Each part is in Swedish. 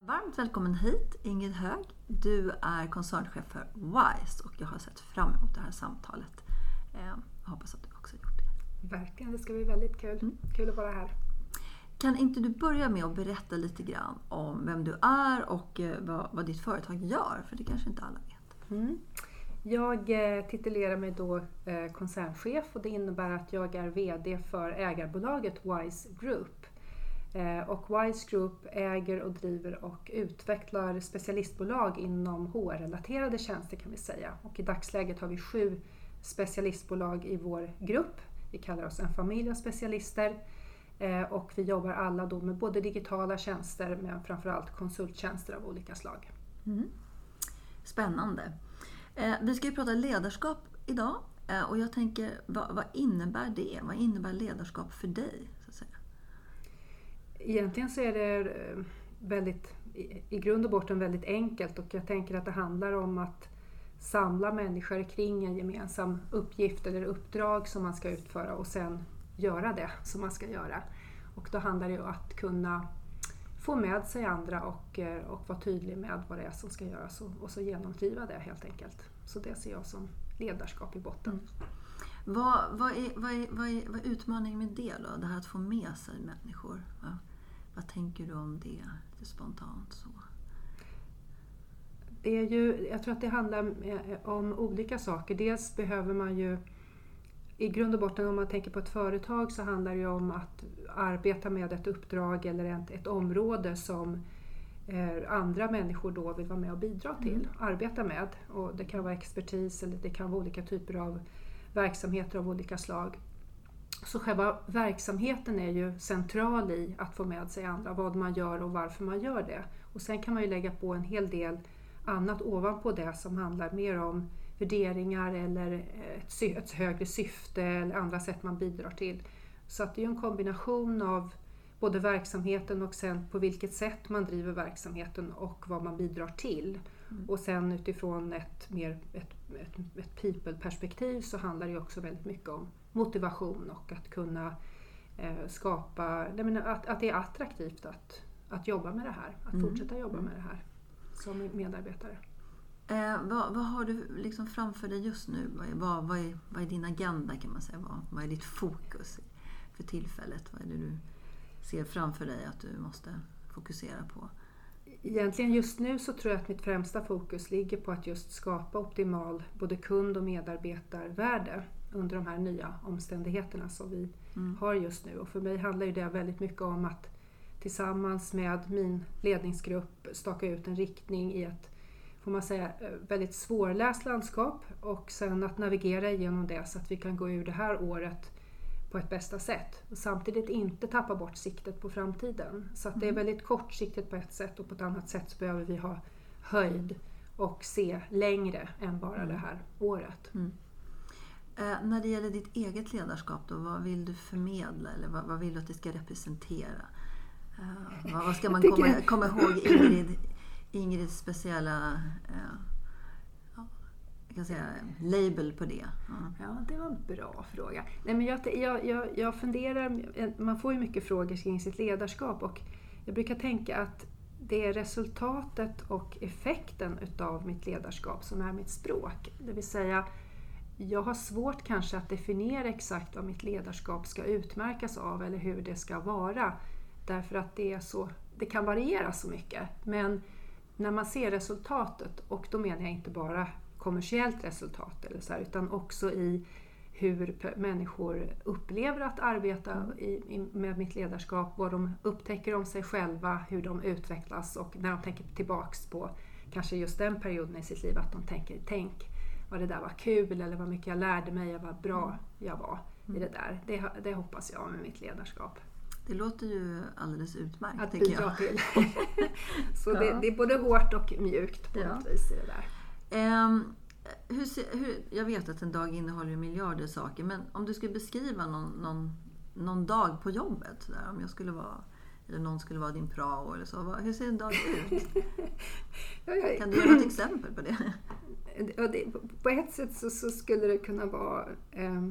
Varmt välkommen hit Ingrid Hög. Du är koncernchef för WISE och jag har sett fram emot det här samtalet. Eh, jag hoppas att du också gjort det. Verkligen, det ska bli väldigt kul. Mm. Kul att vara här. Kan inte du börja med att berätta lite grann om vem du är och eh, vad, vad ditt företag gör? För det kanske inte alla vet. Mm. Jag eh, titulerar mig då koncernchef och det innebär att jag är VD för ägarbolaget WISE Group. Eh, och Wise Group äger och driver och utvecklar specialistbolag inom HR-relaterade tjänster kan vi säga. Och i dagsläget har vi sju specialistbolag i vår grupp. Vi kallar oss en familj av specialister eh, och vi jobbar alla då med både digitala tjänster men framförallt konsulttjänster av olika slag. Mm. Spännande. Eh, vi ska ju prata ledarskap idag och jag tänker vad innebär det? Vad innebär ledarskap för dig? Egentligen så är det eh, väldigt, i grund och botten väldigt enkelt och jag tänker att det handlar om att samla människor kring en gemensam uppgift eller uppdrag som man ska utföra och sen göra det som man ska göra. Och då handlar det om att kunna få med sig andra och, eh, och vara tydlig med vad det är som ska göras och, och så genomdriva det helt enkelt. Så det ser jag som ledarskap i botten. Mm. Vad, vad, är, vad, är, vad, är, vad är utmaningen med det då? Det här att få med sig människor? Ja. Vad tänker du om det lite spontant? så? Det är ju, jag tror att det handlar om olika saker. Dels behöver man ju i grund och botten om man tänker på ett företag så handlar det om att arbeta med ett uppdrag eller ett, ett område som eh, andra människor då vill vara med och bidra till, mm. arbeta med. Och det kan vara expertis eller det kan vara olika typer av verksamheter av olika slag. Så själva verksamheten är ju central i att få med sig andra, vad man gör och varför man gör det. Och sen kan man ju lägga på en hel del annat ovanpå det som handlar mer om värderingar eller ett, ett högre syfte eller andra sätt man bidrar till. Så att det är en kombination av både verksamheten och sen på vilket sätt man driver verksamheten och vad man bidrar till. Mm. Och sen utifrån ett, mer, ett, ett, ett people-perspektiv så handlar det också väldigt mycket om motivation och att kunna eh, skapa, att, att det är attraktivt att, att jobba med det här, att mm. fortsätta jobba med det här som medarbetare. Eh, vad, vad, har du liksom framför dig just nu? Vad är, vad, vad, är, vad är din agenda kan man säga? Vad, vad är ditt fokus för tillfället? Vad är det du ser framför dig att du måste fokusera på? Egentligen just nu så tror jag att mitt främsta fokus ligger på att just skapa optimal både kund och medarbetarvärde under de här nya omständigheterna som vi mm. har just nu. Och för mig handlar det väldigt mycket om att tillsammans med min ledningsgrupp staka ut en riktning i ett får man säga, väldigt svårläst landskap och sen att navigera igenom det så att vi kan gå ur det här året på ett bästa sätt. Och samtidigt inte tappa bort siktet på framtiden. Så att det är mm. väldigt kortsiktigt på ett sätt och på ett annat sätt så behöver vi ha höjd och se längre än bara mm. det här året. Mm. Eh, när det gäller ditt eget ledarskap, då, vad vill du förmedla eller vad, vad vill du att det ska representera? Eh, vad, vad, ska man komma, komma ihåg Ingrid, Ingrids speciella eh, kan säga, label på det? Mm. Ja, det var en bra fråga. Nej, men jag, jag, jag, jag funderar, man får ju mycket frågor kring sitt ledarskap och jag brukar tänka att det är resultatet och effekten utav mitt ledarskap som är mitt språk. Det vill säga jag har svårt kanske att definiera exakt vad mitt ledarskap ska utmärkas av eller hur det ska vara. Därför att det, är så, det kan variera så mycket. Men när man ser resultatet, och då menar jag inte bara kommersiellt resultat eller så här, utan också i hur människor upplever att arbeta mm. i, i, med mitt ledarskap, vad de upptäcker om sig själva, hur de utvecklas och när de tänker tillbaks på kanske just den perioden i sitt liv, att de tänker tänk vad det där var kul eller vad mycket jag lärde mig, vad bra mm. jag var i mm. det där. Det, det hoppas jag med mitt ledarskap. Det låter ju alldeles utmärkt. Att bidra jag. till. Så ja. det, det, är både hårt och mjukt på ja. något vis i det där. Um, hur, hur, jag vet att en dag innehåller miljarder saker, men om du skulle beskriva någon, någon, någon dag på jobbet, där, om jag skulle vara eller någon skulle vara din prao eller så. Hur ser en dag ut? kan du ge något exempel på det? på ett sätt så, så, skulle det kunna vara eh,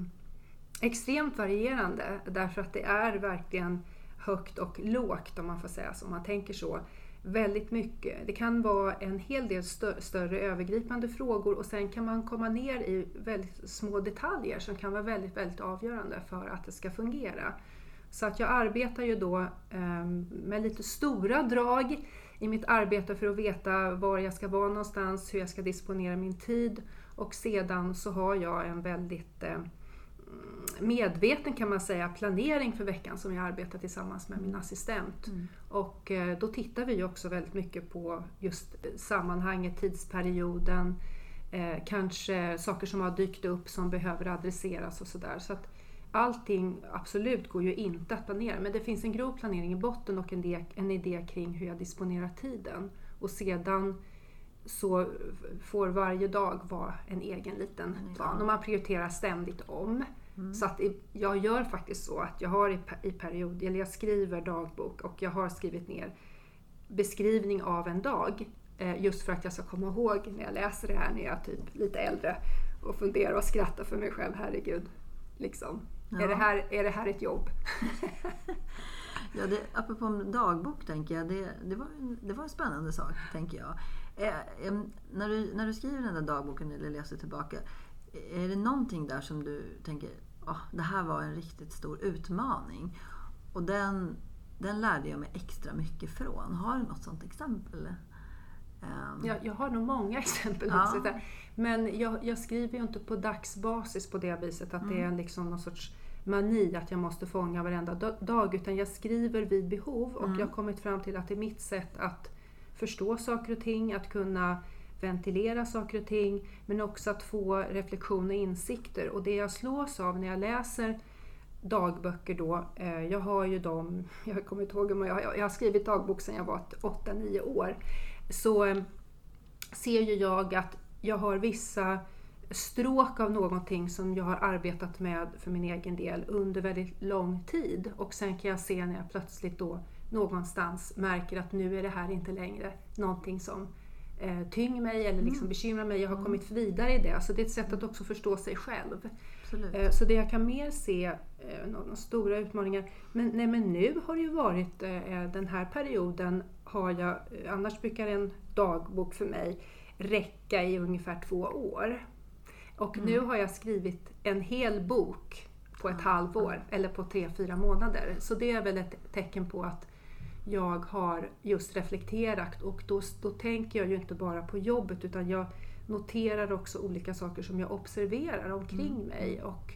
extremt varierande därför att det är verkligen högt och lågt om man får säga så, om man tänker så. Väldigt mycket. Det kan vara en hel del stö större övergripande frågor och sen kan man komma ner i väldigt små detaljer som kan vara väldigt, väldigt avgörande för att det ska fungera. Så att jag arbetar ju då eh, med lite stora drag i mitt arbete för att veta var jag ska vara någonstans, hur jag ska disponera min tid och sedan så har jag en väldigt eh, medveten kan man säga planering för veckan som jag arbetar tillsammans med min assistent. Mm. Och eh, då tittar vi också väldigt mycket på just sammanhanget, tidsperioden, eh, kanske saker som har dykt upp som behöver adresseras och sådär. Så att allting absolut går ju inte att planera men det finns en grov planering i botten och en idé, en idé kring hur jag disponerar tiden. Och sedan så får varje dag vara en egen liten plan och man prioriterar ständigt om. Mm. Så att jag gör faktiskt så att jag har i, period, eller jag skriver dagbok och jag har skrivit ner beskrivning av en dag. Eh, just för att jag ska komma ihåg när jag läser det här när jag är typ lite äldre och funderar och skrattar för mig själv. Herregud, liksom. Ja. Är, det här, är det här ett jobb? ja, det, apropå dagbok tänker jag, det, det, var, det var en spännande sak tänker jag. Eh, eh, när, du, när du skriver den där dagboken eller läser tillbaka, är det någonting där som du tänker, oh, det här var en riktigt stor utmaning. Och den, den lärde jag mig extra mycket från. Har du något sånt exempel? Jag, jag har nog många exempel ja. också. Men jag, jag, skriver ju inte på dagsbasis på det viset att mm. det är liksom någon sorts mani att jag måste fånga varenda dag. Utan jag skriver vid behov och mm. jag har kommit fram till att det är mitt sätt att förstå saker och ting, att kunna ventilera saker och ting men också att få reflektion och insikter. Och det jag slås av när jag läser dagböcker då, eh, jag har ju dem, jag kommer inte ihåg, jag, jag har skrivit dagbok sedan jag var 8-9 år, så eh, ser ju jag att jag har vissa stråk av någonting som jag har arbetat med för min egen del under väldigt lång tid och sen kan jag se när jag plötsligt då någonstans märker att nu är det här inte längre någonting som eh, tynger mig eller liksom mm. bekymrar mig. Jag har mm. kommit vidare i det. Så det är ett sätt att också förstå sig själv. Eh, så det jag kan mer se, eh, några stora utmaningar. Men, nej, men nu har det ju varit eh, den här perioden har jag, annars brukar en dagbok för mig räcka i ungefär två år. Och mm. nu har jag skrivit en hel bok på ett halvår eller på tre, fyra månader. Så det är väl ett tecken på att jag har just reflekterat och då, då tänker jag ju inte bara på jobbet utan jag noterar också olika saker som jag observerar omkring mm. mig och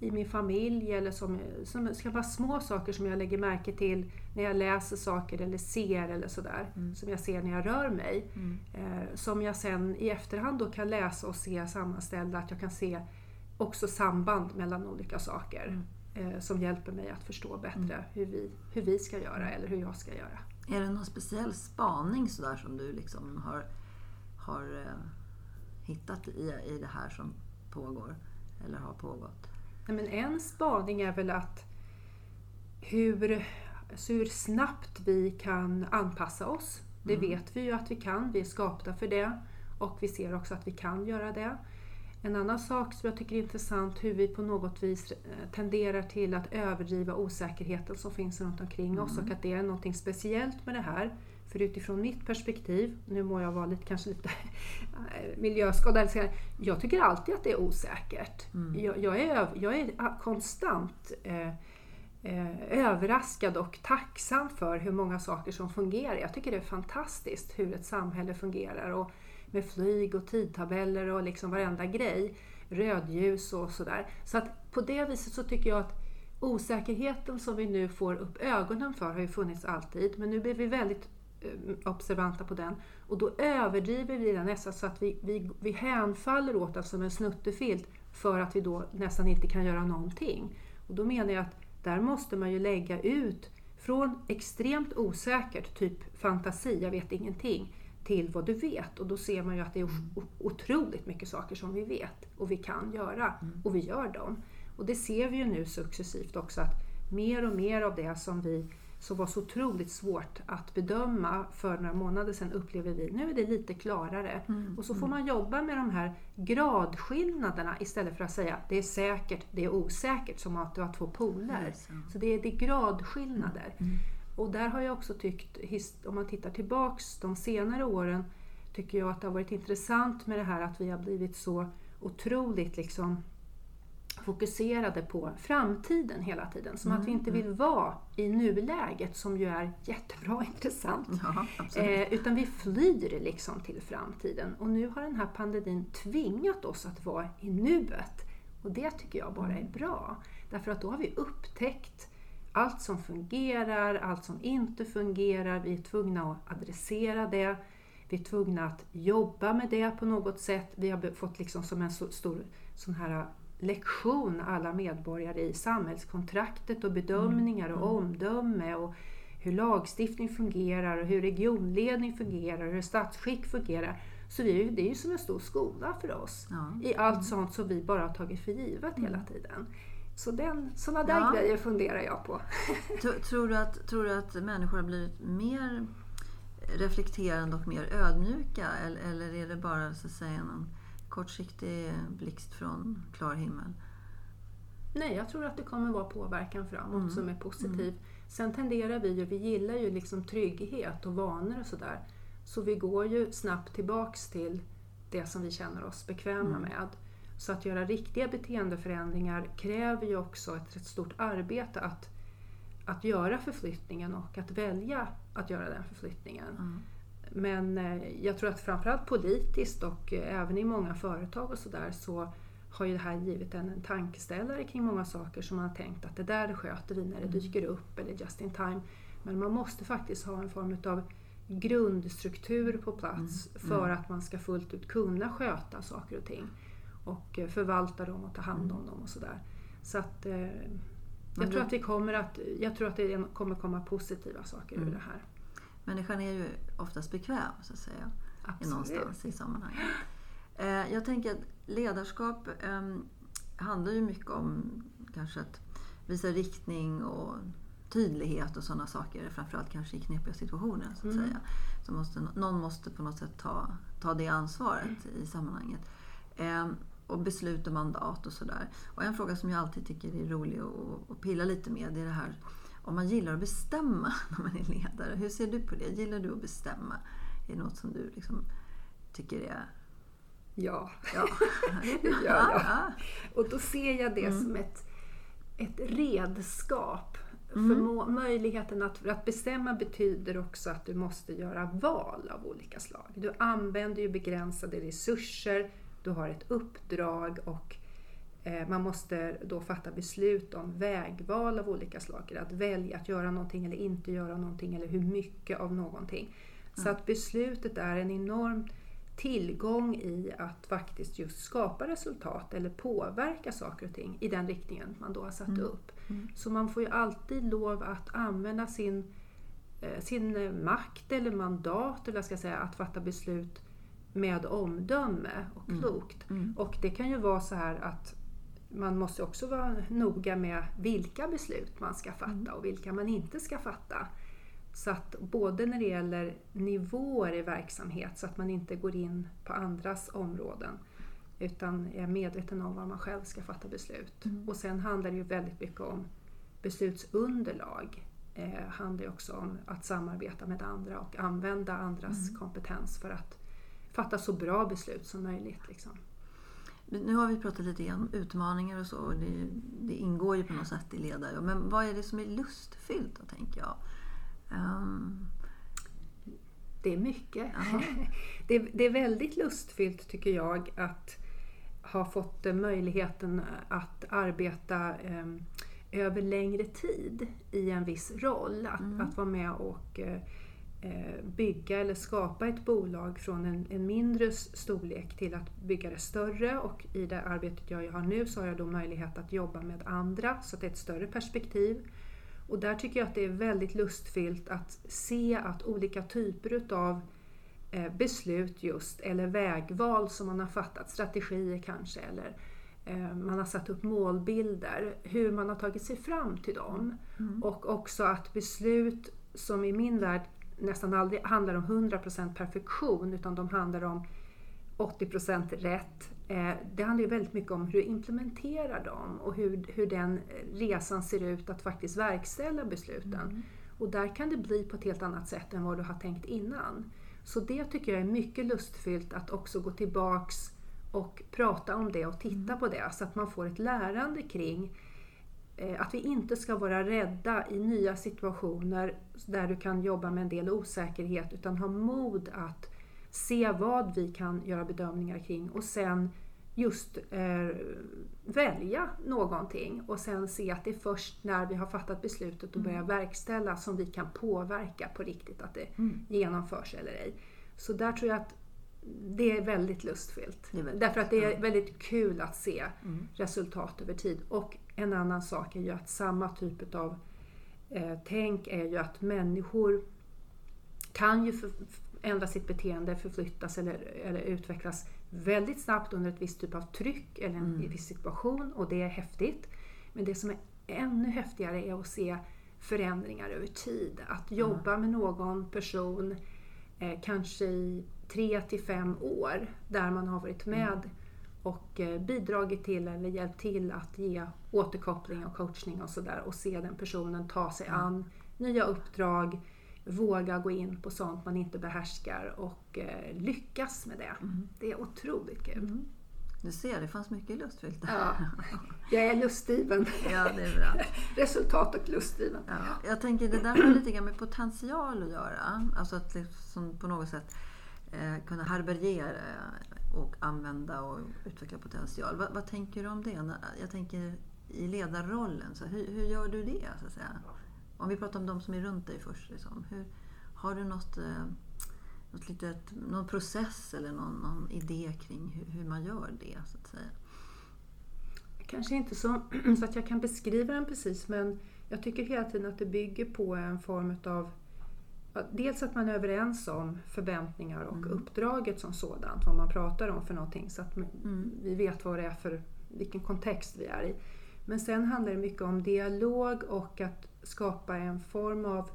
i min familj eller som, som ska vara små saker som jag lägger märke till när jag läser saker eller ser eller sådär. Mm. Som jag ser när jag rör mig. Mm. Eh, som jag sen i efterhand då kan läsa och se sammanställda, att jag kan se också samband mellan olika saker. Mm eh, som hjälper mig att förstå bättre mm. hur, vi, hur vi ska göra eller hur jag ska göra. Är det någon speciell spaning sådär som du liksom har, har eh, hittat i, i det här som pågår eller har pågått? Nej, men en spaning är väl att hur, alltså hur snabbt vi kan anpassa oss. Det mm. vet vi ju att vi kan, vi är skapta för det och vi ser också att vi kan göra det. En annan sak som jag tycker är intressant hur vi på något vis eh, tenderar till att överdriva osäkerheten som finns runt omkring mm. oss och att det är något speciellt med det här. För utifrån mitt perspektiv, nu må jag vara lite, kanske lite miljöskadad, jag tycker alltid att det är osäkert. Mm. Jag, jag, är, jag är konstant eh, eh, överraskad och tacksam för hur många saker som fungerar. Jag tycker det är fantastiskt hur ett samhälle fungerar och med flyg och tidtabeller och liksom varenda grej. Rödljus och sådär. Så att på det viset så tycker jag att osäkerheten som vi nu får upp ögonen för har ju funnits alltid men nu blir vi väldigt observanta på den och då överdriver vi den nästan så att vi, vi, vi hänfaller åt den som en snuttefilt för att vi då nästan inte kan göra någonting. Och då menar jag att där måste man ju lägga ut från extremt osäkert, typ fantasi, jag vet ingenting, till vad du vet. Och då ser man ju att det är otroligt mycket saker som vi vet och vi kan göra. Mm. Och vi gör dem. Och det ser vi ju nu successivt också att mer och mer av det som vi som var så otroligt svårt att bedöma för några månader sedan upplever vi, nu är det lite klarare. Mm, och så får mm. man jobba med de här gradskillnaderna istället för att säga det är säkert, det är osäkert, som att du har två poler. Så det är, det är gradskillnader. Mm, mm. Och där har jag också tyckt, om man tittar tillbaks de senare åren, tycker jag att det har varit intressant med det här att vi har blivit så otroligt liksom fokuserade på framtiden hela tiden. Som mm, att vi inte mm. vill vara i nuläget som ju är jättebra och intressant. Ja, eh, utan vi flyr liksom till framtiden. Och nu har den här pandemin tvingat oss att vara i nuet. Och det tycker jag bara är mm. bra. Därför att då har vi upptäckt allt som fungerar, allt som inte fungerar. Vi är tvungna att adressera det. Vi är tvungna att jobba med det på något sätt. Vi har fått liksom som en så stor sån här lektion alla medborgare i samhällskontraktet och bedömningar och mm. omdöme och hur lagstiftning fungerar och hur regionledning fungerar och hur statsskick fungerar. Så vi, det är ju som en stor skola för oss ja. i allt mm. sånt som vi bara har tagit för givet hela mm. tiden. Så den, sådana där ja. grejer funderar jag på. tror, du att, tror du att människor har blivit mer reflekterande och mer ödmjuka eller, eller är det bara så att säga någon kortsiktig blixt från klar himmel? Nej, jag tror att det kommer vara påverkan framåt mm. som är positiv. Mm. Sen tenderar vi ju, vi gillar ju liksom trygghet och vanor och sådär. Så vi går ju snabbt tillbaks till det som vi känner oss bekväma mm. med. Så att göra riktiga beteendeförändringar kräver ju också ett rätt stort arbete att, att göra förflyttningen och att välja att göra den förflyttningen. Mm. Men eh, jag tror att framförallt politiskt och eh, även i många företag och sådär så har ju det här givit en, en tankeställare kring många saker som man har tänkt att det där sköter vi när det mm. dyker upp eller just in time. Men man måste faktiskt ha en form av grundstruktur på plats mm. för mm. att man ska fullt ut kunna sköta saker och ting och eh, förvalta dem och ta hand om mm. dem och sådär. Så att jag tror att vi kommer att, jag tror att det kommer komma positiva saker mm. ur det här. Människan är ju oftast bekväm så att säga. Absolut. Någonstans i sammanhanget. Eh, jag tänker att ledarskap eh, handlar ju mycket om kanske att visa riktning och tydlighet och sådana saker. Framförallt kanske i knepiga situationer. så att mm. säga. Så måste, någon måste på något sätt ta, ta det ansvaret mm. i sammanhanget. Eh, och beslut och mandat och sådär. Och en fråga som jag alltid tycker är rolig att, att pilla lite med det är det här om man gillar att bestämma när man är ledare. Hur ser du på det? Gillar du att bestämma? Är det något som du liksom tycker är... Ja, ja. det gör jag. Och då ser jag det mm. som ett, ett redskap. Mm. För möjligheten att, att bestämma betyder också att du måste göra val av olika slag. Du använder ju begränsade resurser, du har ett uppdrag och man måste då fatta beslut om vägval av olika slag. Att välja att göra någonting eller inte göra någonting eller hur mycket av någonting. Så mm. att beslutet är en enorm tillgång i att faktiskt just skapa resultat eller påverka saker och ting i den riktningen man då har satt mm. upp. Mm. Så man får ju alltid lov att använda sin, eh, sin makt eller mandat, eller jag ska säga, att fatta beslut med omdöme och mm. klokt. Mm. Och det kan ju vara så här att man måste också vara noga med vilka beslut man ska fatta mm. och vilka man inte ska fatta. Så att både när det gäller nivåer i verksamhet så att man inte går in på andras områden utan är medveten om var man själv ska fatta beslut. Mm. Och sen handlar det ju väldigt mycket om beslutsunderlag. Eh, handlar ju också om att samarbeta med andra och använda andras mm. kompetens för att fatta så bra beslut som möjligt. Liksom. Nu har vi pratat lite grann om utmaningar och så. Och det, det, ingår ju på något sätt i ledare. Men vad är det som är lustfyllt då, tänker jag? Um... Det är mycket. det, är, det är väldigt lustfyllt tycker jag att ha fått möjligheten att arbeta um, över längre tid i en viss roll. Att, mm. att vara med och uh, bygga eller skapa ett bolag från en, en, mindre storlek till att bygga det större och i det arbetet jag har nu så har jag då möjlighet att jobba med andra så att det är ett större perspektiv. Och där tycker jag att det är väldigt lustfyllt att se att olika typer utav eh, beslut just, eller vägval som man har fattat, strategier kanske, eller eh, man har satt upp målbilder, hur man har tagit sig fram till dem. Mm. Och också att beslut som i min värld nästan aldrig handlar om 100% perfektion utan de handlar om 80% rätt. Eh, det handlar ju väldigt mycket om hur du implementerar dem och hur, hur den resan ser ut att faktiskt verkställa besluten. Mm. Och där kan det bli på ett helt annat sätt än vad du har tänkt innan. Så det tycker jag är mycket lustfyllt att också gå tillbaks och prata om det och titta mm. på det så att man får ett lärande kring att vi inte ska vara rädda i nya situationer där du kan jobba med en del osäkerhet utan ha mod att se vad vi kan göra bedömningar kring och sen just eh, välja någonting och sen se att det är först när vi har fattat beslutet och börjar mm. verkställa som vi kan påverka på riktigt att det mm. genomförs eller ej. Så där tror jag att det är väldigt lustfyllt. Är väldigt Därför att det är väldigt kul att se mm. resultat över tid. Och en annan sak är ju att samma typ av eh, tänk är ju att människor kan ju för, ändra sitt beteende, förflyttas eller, eller utvecklas väldigt snabbt under ett visst typ av tryck eller en mm. viss situation och det är häftigt. Men det som är ännu häftigare är att se förändringar över tid. Att jobba mm. med någon person eh, kanske i tre till fem år där man har varit med mm. och eh, bidragit till eller hjälpt till att ge återkoppling och coachning och sådär och se den personen ta sig mm. an nya uppdrag, våga gå in på sånt man inte behärskar och eh, lyckas med det. Mm. Det är otroligt kul. Du ser, det fanns mycket lustfyllt Ja, jag är lustdriven. ja, det är bra. Resultat och lustdriven. Ja, jag tänker det där har lite grann med potential att göra. Alltså att liksom på något sätt eh, kunna härbärgera och använda och utveckla potential. Vad, vad, tänker du om det? Jag tänker i ledarrollen, så hur, hur gör du det? Så att säga? Om vi pratar om de som är runt dig först. Liksom. Hur, har du något, eh, något litet, någon process eller någon, någon idé kring hur, hur, man gör det? så att säga? Kanske inte så, så att jag kan beskriva den precis men jag tycker hela tiden att det bygger på en form av Dels att man är överens om förväntningar och mm. uppdraget som sådant, vad man pratar om för någonting så att mm. vi vet vad det är för vilken kontext vi är i. Men sen handlar det mycket om dialog och att skapa en form av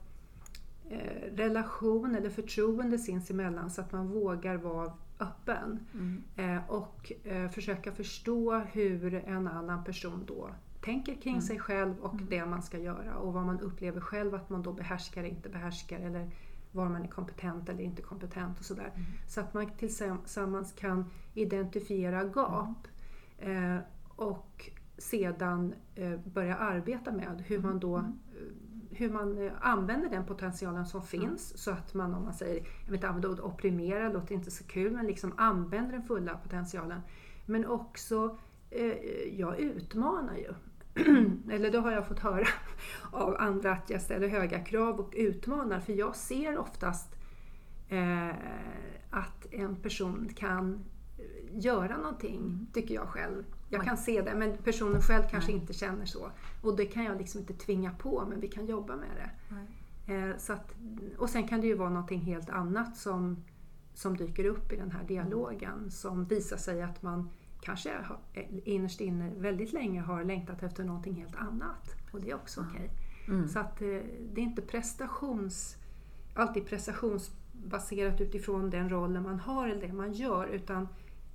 relation eller förtroende sinsemellan så att man vågar vara öppen. Mm. Eh, och eh, försöka förstå hur en annan person då tänker kring mm. sig själv och mm. det man ska göra och vad man upplever själv att man då behärskar eller inte behärskar eller var man är kompetent eller inte kompetent och sådär. Mm. Så att man tillsammans kan identifiera gap eh, och sedan eh, börja arbeta med hur man då mm. eh, hur man eh, använder den potentialen som finns så att man, om man säger, jag vill inte använda ordet opprimera, det låter inte så kul, men liksom använder den fulla potentialen. Men också, eh, jag utmanar ju. eller då har jag fått höra av andra att jag ställer höga krav och utmanar. För jag ser oftast eh, att en person kan göra någonting, mm. tycker jag själv. Jag kan se det, men personen själv kanske inte känner så. Och det kan jag liksom inte tvinga på, men vi kan jobba med det. Eh, så att, och sen kan det ju vara någonting helt annat som, som dyker upp i den här dialogen mm. som visar sig att man kanske innerst inne väldigt länge har längtat efter någonting helt annat. Och det är också okej. Okay. Mm. Så att eh, det är inte prestations, alltid prestationsbaserat utifrån den rollen man har eller det man gör utan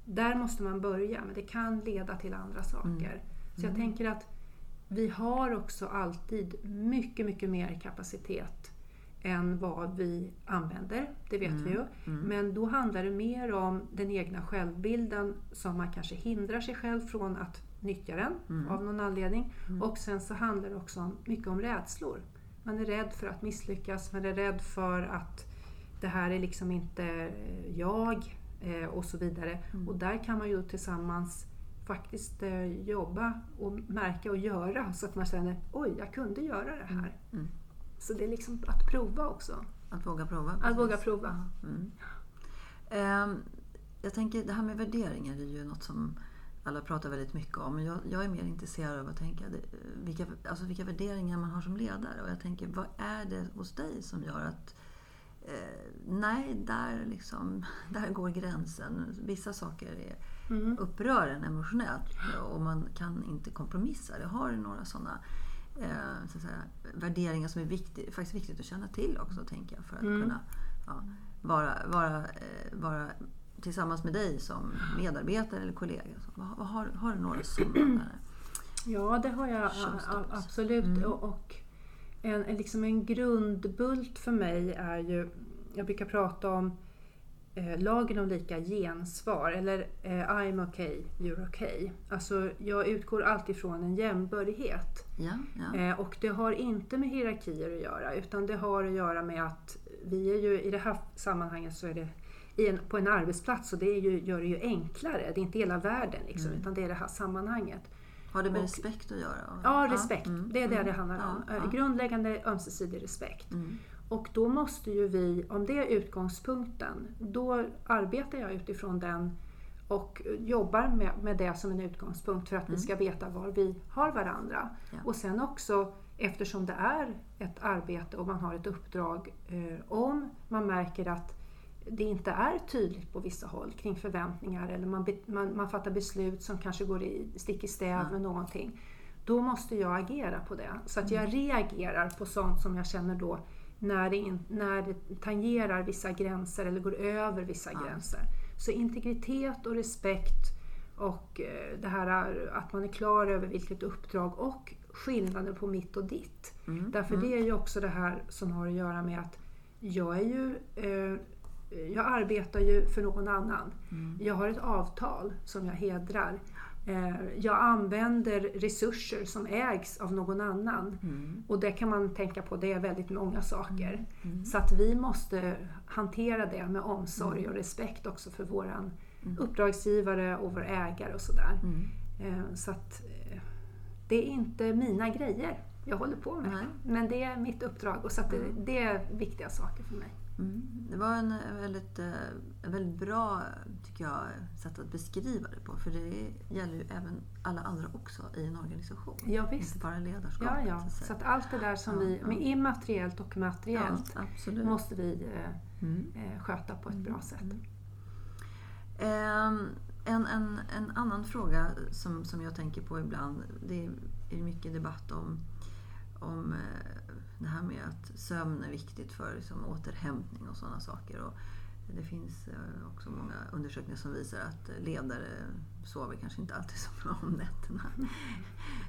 där måste man börja men det kan leda till andra saker. Mm. Så jag mm. tänker att vi har också alltid mycket, mycket mer kapacitet än vad vi använder, det vet vi ju. Men då handlar det mer om den egna självbilden som man kanske hindrar sig själv från att nyttja den av någon anledning. Och sen så handlar det också om, mycket om rädslor. Man är rädd för att misslyckas, man är rädd för att det här är liksom inte jag eh, och så vidare. Och där kan man ju tillsammans faktiskt eh, jobba och märka och göra så att man känner oj, jag kunde göra det här. Mm. Så det är liksom att prova också. Att våga prova. Att precis. våga prova. Mm. Ehm, jag tänker, det här med värderingar är ju något som alla pratar väldigt mycket om. Jag, jag är mer intresserad av att tänka vilka, alltså vilka värderingar man har som ledare. Och jag tänker, vad är det hos dig som gör att eh, nej, där, liksom, där går gränsen. Vissa saker är, Mm. upprör en emotionellt och man kan inte kompromissa. Det har några sådana eh, så säga, värderingar som är viktigt, faktiskt viktigt att känna till också, tänker jag, för att Mm. kunna ja, vara, vara, eh, vara tillsammans med dig som medarbetare eller kollega. Så, vad har, har du några sådana? Ja, det har jag absolut. Mm. Och, och en, liksom en grundbult för mig är ju, jag brukar prata om eh, lagen om lika gensvar, eller eh, I'm okay, you're okay. Alltså, jag utgår alltid från en jämbördighet. Ja, ja. Eh, och det har inte med hierarkier att göra utan det har att göra med att vi är ju i det här sammanhanget så är det en, på en arbetsplats och det ju, gör det ju enklare. Det är inte hela världen liksom, Mm. utan det är det här sammanhanget. Har det med och- respekt att göra? Ja, respekt. mm, Det är det mm. det handlar om. Ja. Grundläggande ömsesidig respekt. Mm. Och då måste ju vi, om det är utgångspunkten, då arbetar jag utifrån den och jobbar med, med det som en utgångspunkt för att vi ska veta var vi har varandra. Mm. Ja. Och sen också, eftersom det är ett arbete och man har ett uppdrag, eh, om man märker att det inte är tydligt på vissa håll kring förväntningar eller man, man, man fattar beslut som kanske går i, stick i stäv Ja. med någonting. Då måste jag agera på det. Så att Mm. jag reagerar på sånt som jag känner då när det, in, när det tangerar vissa gränser eller går över vissa Ja. gränser. Så integritet och respekt och eh, det här att man är klar över vilket uppdrag och skillnaden på mitt och ditt. Mm. Därför mm. det är ju också det här som har att göra med att jag är ju eh, jag arbetar ju för någon annan. Mm. Jag har ett avtal som jag hedrar. Eh, Jag använder resurser som ägs av någon annan. Mm. Och det kan man tänka på, det är väldigt många saker. Mm. Så att vi måste hantera det med omsorg och respekt också för våran uppdragsgivare och vår ägare och sådär. Mm. Eh, Så att eh, det är inte mina grejer jag håller på med. Nej. Men det är mitt uppdrag och så det, det är viktiga saker för mig. Mm. Det var en väldigt, eh, en väldigt bra tycker jag, sätt att beskriva det på. För det gäller ju även alla andra också i en organisation. Ja, visst. Inte bara ledarskapet. Ja, ja. så. Så att allt det där som Ja, vi, med immateriellt och materiellt, ja, måste vi eh, Mm. eh, sköta på ett bra sätt. Ehm, en, en, en annan fråga som, som jag tänker på ibland, det är mycket debatt om, om eh, det här med att sömn är viktigt för liksom, återhämtning och sådana saker. Och det finns eh, också många undersökningar som visar att ledare sover kanske inte alltid så bra om nätterna.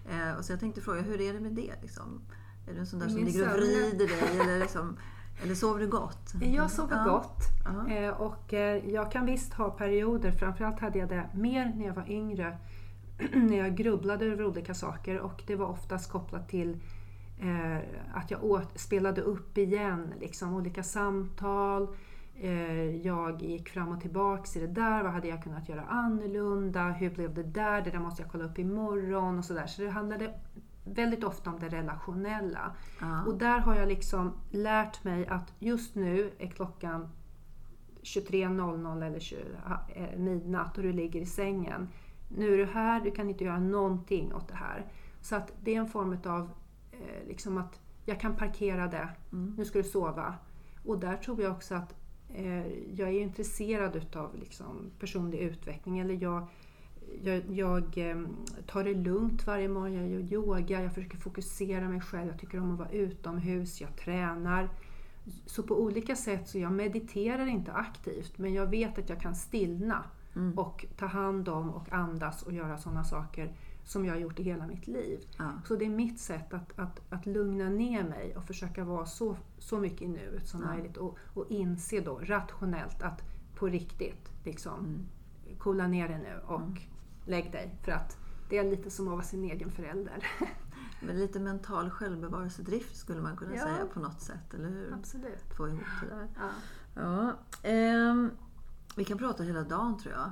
Eh, och så jag tänkte fråga, hur är det med det? Liksom? Är du en sån där som ligger och vrider dig? Eller, liksom, eller sover du gott? Jag sover gott Ja. och jag kan visst ha perioder, framförallt hade jag det mer när jag var yngre, när jag grubblade över olika saker och det var oftast kopplat till eh, att jag åt, spelade upp igen, liksom olika samtal. Eh, jag gick fram och tillbaks i det där. Vad hade jag kunnat göra annorlunda? Hur blev det där? Det där måste jag kolla upp imorgon och sådär. Så det handlade väldigt ofta om det relationella. Ja. Och där har jag liksom lärt mig att just nu är klockan 23.00 eller 20, eh, midnatt och du ligger i sängen. Nu är du här, du kan inte göra någonting åt det här. Så att det är en form av eh, liksom att jag kan parkera det, Mm. nu ska du sova. Och där tror jag också att eh, jag är intresserad utav liksom personlig utveckling. Eller jag, jag, jag eh, tar det lugnt varje morgon, jag gör yoga, jag försöker fokusera mig själv, jag tycker om att vara utomhus, jag tränar. Så på olika sätt, så jag mediterar inte aktivt men jag vet att jag kan stillna Mm. och ta hand om och andas och göra sådana saker som jag har gjort i hela mitt liv. Ja. Så det är mitt sätt att, att, att lugna ner mig och försöka vara så, så mycket i nuet som Ja. möjligt och, och inse då rationellt att på riktigt, liksom, coola ner dig nu och lägg dig. För att det är lite som att vara sin egen förälder. Men lite mental självbevarelsedrift skulle man kunna Ja. säga på något sätt, eller hur? Absolut. Få ihop det där. Ja. Ja, ehm, vi kan prata hela dagen tror jag.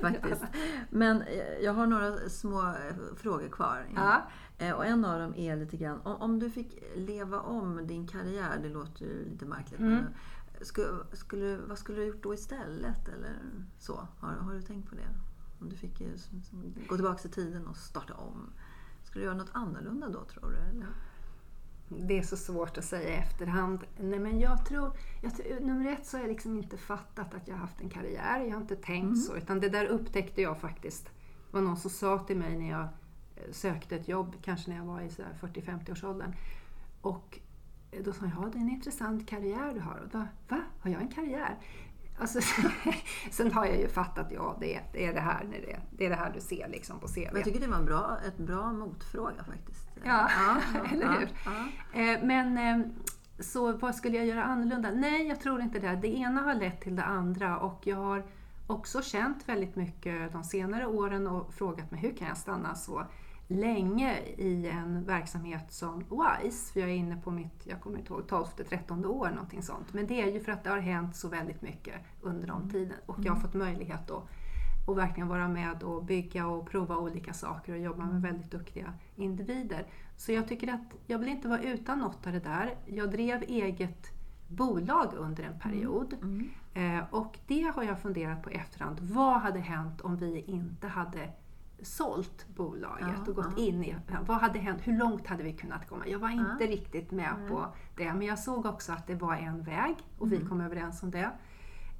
Faktiskt. Men eh, jag har några små eh, frågor kvar. Ja. Eh, Och en av dem är lite grann, om, du fick leva om din karriär, det låter ju lite märkligt, Mm. skulle, skulle, vad skulle du gjort då istället? Eller så? Har, har du tänkt på det? Om du fick gå tillbaka i tiden och starta om. Skulle du göra något annorlunda då tror du? Eller? Det är så svårt att säga i efterhand. Nej, men jag tror, jag, tror- nummer ett så har jag liksom inte fattat att jag har haft en karriär. Jag har inte tänkt så. Utan det där upptäckte jag faktiskt. Det var någon som sa till mig när jag eh, sökte ett jobb, kanske när jag var i så här 40-50 års åldern. Och då sa jag, ja det är en intressant karriär du har. Och då, va? Har jag en karriär? Alltså, sen har jag ju fattat, ja det är det, är det här när det, det är det här du ser liksom på CV. Jag tycker det var en bra, ett bra motfråga faktiskt. Ja, ja, eller ja, hur? Ja, Eh, Men eh, så vad skulle jag göra annorlunda? Nej, jag tror inte det. Det ena har lett till det andra och jag har också känt väldigt mycket de senare åren och frågat mig hur kan jag stanna så länge i en verksamhet som WISE? För jag är inne på mitt, jag kommer inte ihåg, 12-13 år någonting sånt. Men det är ju för att det har hänt så väldigt mycket under de tiden och jag har fått möjlighet att och verkligen vara med och bygga och prova olika saker och jobba med väldigt duktiga individer. Så jag tycker att jag vill inte vara utan något av det där. Jag drev eget bolag under en period Mm. eh, och det har jag funderat på i efterhand. Vad hade hänt om vi inte hade sålt bolaget Ja, och gått ja. in i... Vad hade hänt? Hur långt hade vi kunnat komma? Jag var inte riktigt med Nej. på det, men jag såg också att det var en väg och vi Mm. kom överens om det.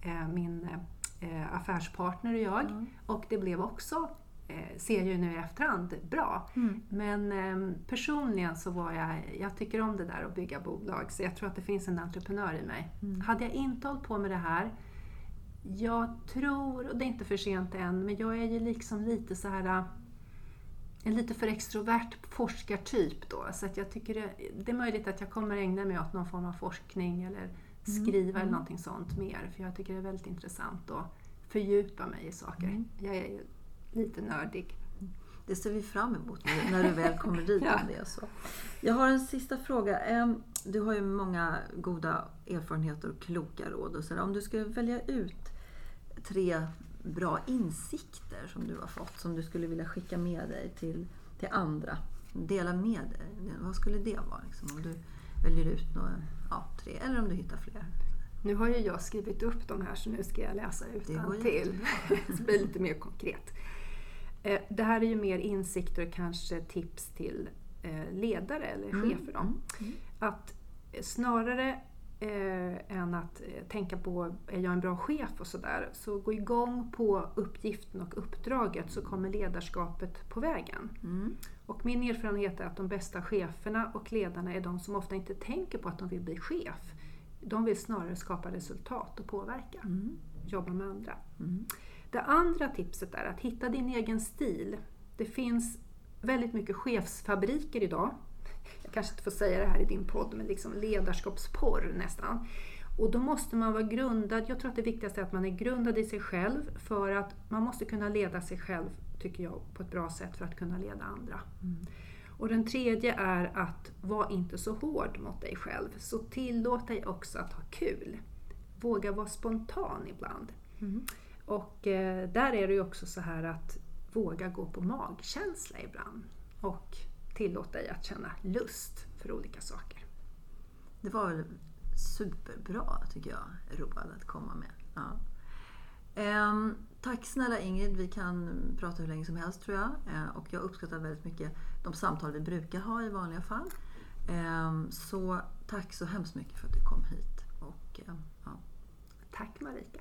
Eh, min eh, affärspartner och jag. Ja. Och det blev också, eh, ser jag ju nu i efterhand, bra. Mm. Men eh, personligen så var jag, jag tycker om det där att bygga bolag så jag tror att det finns en entreprenör i mig. Mm. Hade jag inte hållit på med det här, jag tror, och det är inte för sent än, men jag är ju liksom lite så här eh, en lite för extrovert forskartyp då. Så att jag tycker det, det är möjligt att jag kommer ägna mig åt någon form av forskning eller skriva eller någonting sånt mer. För jag tycker det är väldigt intressant att fördjupa mig i saker. Mm. Jag är ju lite nördig. Det ser vi fram emot när- när du väl kommer dit. Ja. om det är så. Jag har en sista fråga. Du har ju många goda erfarenheter och kloka råd. Och så. Om du skulle välja ut tre bra insikter som du har fått som du skulle vilja skicka med dig till, till andra. Dela med dig. Vad skulle det vara? Liksom, om du väljer ut några, ja, tre eller om du hittar fler. Nu har ju jag skrivit upp de här så nu ska jag läsa utan till. det blir lite mer konkret. Eh, Det här är ju mer insikter och kanske tips till eh, ledare eller Mm, chefer. Då. mm, mm. Att eh, snarare eh, än att eh, tänka på är jag en bra chef och sådär, så gå igång på uppgiften och uppdraget så kommer ledarskapet på vägen. Mm. Och min erfarenhet är att de bästa cheferna och ledarna är de som ofta inte tänker på att de vill bli chef. De vill snarare skapa resultat och påverka, Mm. jobba med andra. Mm. Det andra tipset är att hitta din egen stil. Det finns väldigt mycket chefsfabriker idag. Jag kanske inte får säga det här i din podd, men liksom ledarskapsporr nästan. Och då måste man vara grundad, jag tror att det viktigaste är att man är grundad i sig själv för att man måste kunna leda sig själv, tycker jag, på ett bra sätt för att kunna leda andra. Mm. Och den tredje är att var inte så hård mot dig själv. Så tillåt dig också att ha kul. Våga vara spontan ibland. Mm. Och eh, där är det ju också så här att våga gå på magkänsla ibland. Och tillåt dig att känna lust för olika saker. Det var väl superbra tycker jag, Roald, att komma med. Ja. Ehm, tack snälla Ingrid, vi kan prata hur länge som helst tror jag. Ehm, och jag uppskattar väldigt mycket de samtal vi brukar ha i vanliga fall. Ehm, så tack så hemskt mycket för att du kom hit. Och, ehm, ja, Tack Marika!